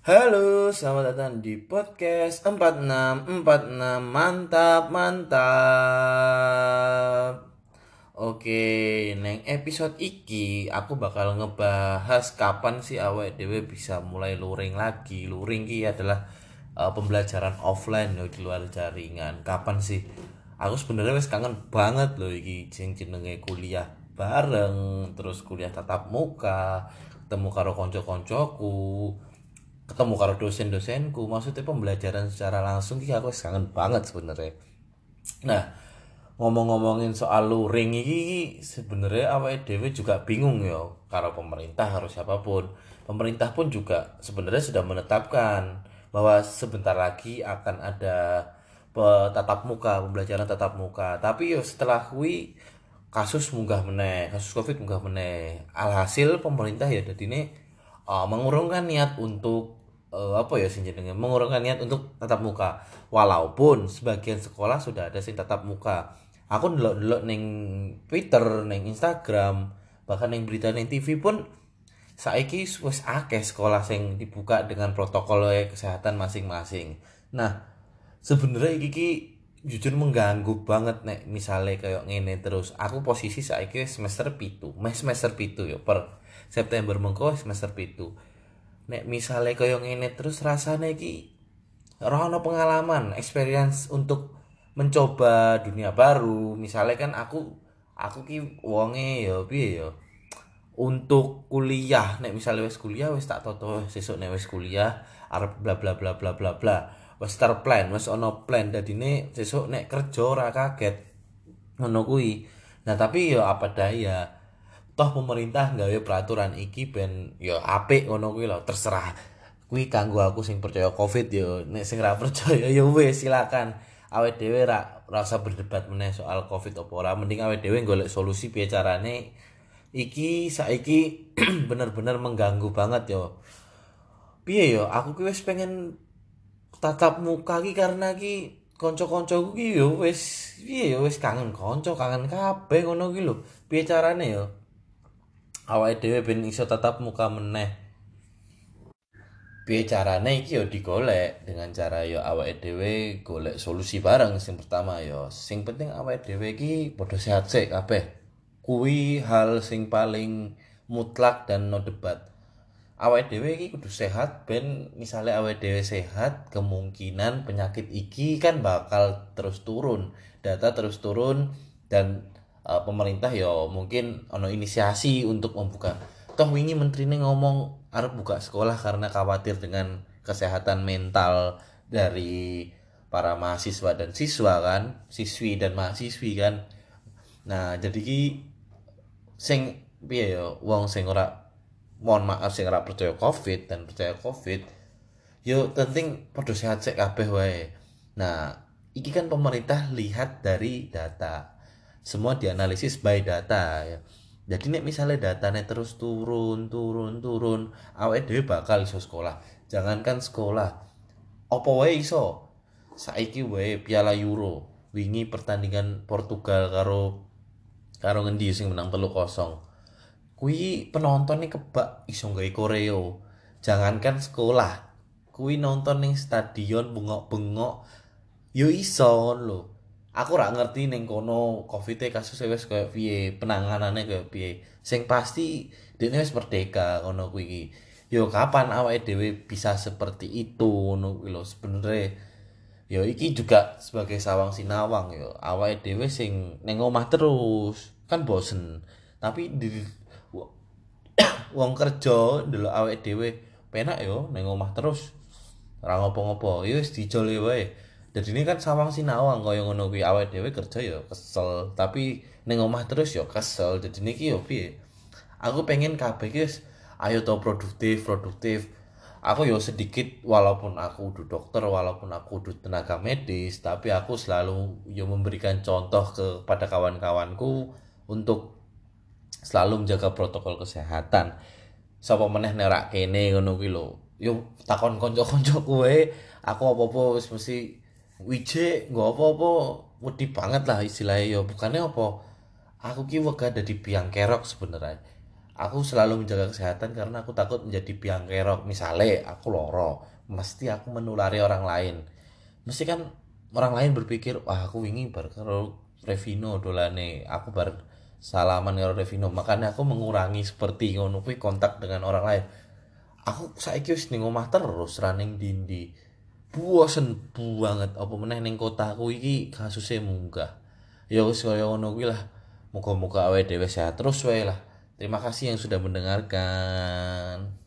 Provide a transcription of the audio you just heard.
Halo, selamat datang di podcast 4646 Mantap, mantap. Oke, neng episode iki aku bakal ngebahas kapan sih awet dewe bisa mulai luring lagi. Luring ki adalah uh, pembelajaran offline loh di luar jaringan. Kapan sih? Aku sebenarnya wes kangen banget loh iki jenenge kuliah bareng Terus kuliah tatap muka Ketemu karo konco-koncoku ketemu karo dosen-dosenku. Maksudnya pembelajaran secara langsung sih aku kangen banget sebenarnya. Nah ngomong-ngomongin soal luring ini sebenarnya awal dewe juga bingung ya karo pemerintah harus siapa pun. Pemerintah pun juga sebenarnya sudah menetapkan bahwa sebentar lagi akan ada tatap muka pembelajaran tatap muka. Tapi yo setelah kui kasus munggah meneh kasus covid munggah meneh. Alhasil pemerintah ya jadi ini uh, mengurungkan niat untuk uh, apa ya sih jenenge mengurungkan niat untuk tatap muka. Walaupun sebagian sekolah sudah ada sing tatap muka. Aku ndelok-ndelok ning Twitter ning Instagram bahkan ning berita ning TV pun saiki wis akeh sekolah sing dibuka dengan protokol kesehatan masing-masing. Nah sebenarnya iki ki jujur mengganggu banget nek misalnya kayak ngene terus. Aku posisi saiki semester pitu semester pitu ya per September mengko semester pitu nek misalnya kaya ngene terus rasanya ki rono pengalaman experience untuk mencoba dunia baru. Misalnya kan aku aku ki wonge ya piye ya untuk kuliah. Nek misalnya wes kuliah wes tak toto sesuk nek wes kuliah arep bla bla bla bla bla bla. Wes terplan wes ono plan dadine sesuk nek kerja ora kaget. Ngono nah tapi ya apa daya toh pemerintah nggawe peraturan iki ben ya apik ngono kuwi lho. Terserah kuwi kanggo aku sing percaya covid yo nek sing ora percaya ya wis silakan. Awet dhewe ra rasa berdebat meneh soal covid apa ora. Mending awet dhewe golek solusi piye carane. Iki saiki bener-bener mengganggu banget yo piye yo aku ki wis pengen tatap muka ki karena ki kanca-kancaku ki yo wis piye yo wis kangen kanca kangen kabeh ngono ki lho. Piye carane yo awake dhewe ben iso tatap muka meneh. Piye carane iki yo digolek. Dengan cara yo awake dhewe golek solusi bareng sing pertama yo. Sing penting awake dhewe iki padha sehat sik kabeh. Kuwi hal sing paling mutlak dan no debat awake dhewe iki kudu sehat ben misalnya awake dhewe sehat kemungkinan penyakit iki kan bakal terus turun. Data terus turun dan uh, pemerintah ya mungkin ono inisiasi untuk membuka. Toh wingi menteri ini ngomong harus buka sekolah karena khawatir dengan kesehatan mental dari para mahasiswa dan siswa kan siswi dan mahasiswi kan. Nah jadi ki sing piye ya wong sing ora mohon maaf sing ora percaya covid dan percaya covid yo penting padha sehat sik kabeh wae. Nah iki kan pemerintah lihat dari data semua dianalisis by data ya. Jadi nek misalnya datanya terus turun turun turun awet dhewe bakal iso sekolah. Jangankan sekolah opo wae iso? Saiki wae piala euro wingi pertandingan Portugal karo karo ngendi sing menang telu kosong. Kui penonton nih kebak iso gawe koreo. Jangankan sekolah kui nonton ning stadion bengok-bengok yo iso lo aku ora ngerti ning kono covid kasus wis koyo piye penanganane koyo piye. Sing pasti dene wis merdeka ngono kuwi yo kapan awake dhewe bisa seperti itu ngono kuwi lho? Sebenere yo iki juga sebagai sawang sinawang yo. Awake dhewe sing ning omah terus kan bosen. Tapi di wong kerja ndelok awake dhewe penak yo ning omah terus. Ora ngopo-ngopo yo wis dijole wae jadi ini kan sawang sinawang kaya ngono kuwi? Awake dhewe kerja ya kesel tapi ning omah terus ya kesel. Jadi niki yo piye? Aku pengen kabeh ki ayo to produktif produktif. Aku yo sedikit walaupun aku udah dokter walaupun aku udah tenaga medis tapi aku selalu yo memberikan contoh kepada kawan-kawanku untuk selalu menjaga protokol kesehatan. Sapa meneh nerak kene ngono kuwi lho. Yo takon kanca-kanca kowe aku apa-apa wis mesti wije nggak apa-apa. Wedi banget lah istilahnya ya. Bukannya apa? Aku ki wega dari biang kerok sebenarnya. Aku selalu menjaga kesehatan karena aku takut menjadi biang kerok. Misalnya aku loro mesti aku menulari orang lain. Mesti kan orang lain berpikir wah aku ingin bar karo Revino dolane. Aku bar salaman karo Revino. Makanya aku mengurangi seperti ngono kontak dengan orang lain. Aku saiki wis ning omah terus running dindi bosen banget apa meneh ning kotaku iki kasusnya munggah. Ya wis kaya ngono kuwi lah. Muga-muga awake dhewe sehat terus wae lah. Terima kasih yang sudah mendengarkan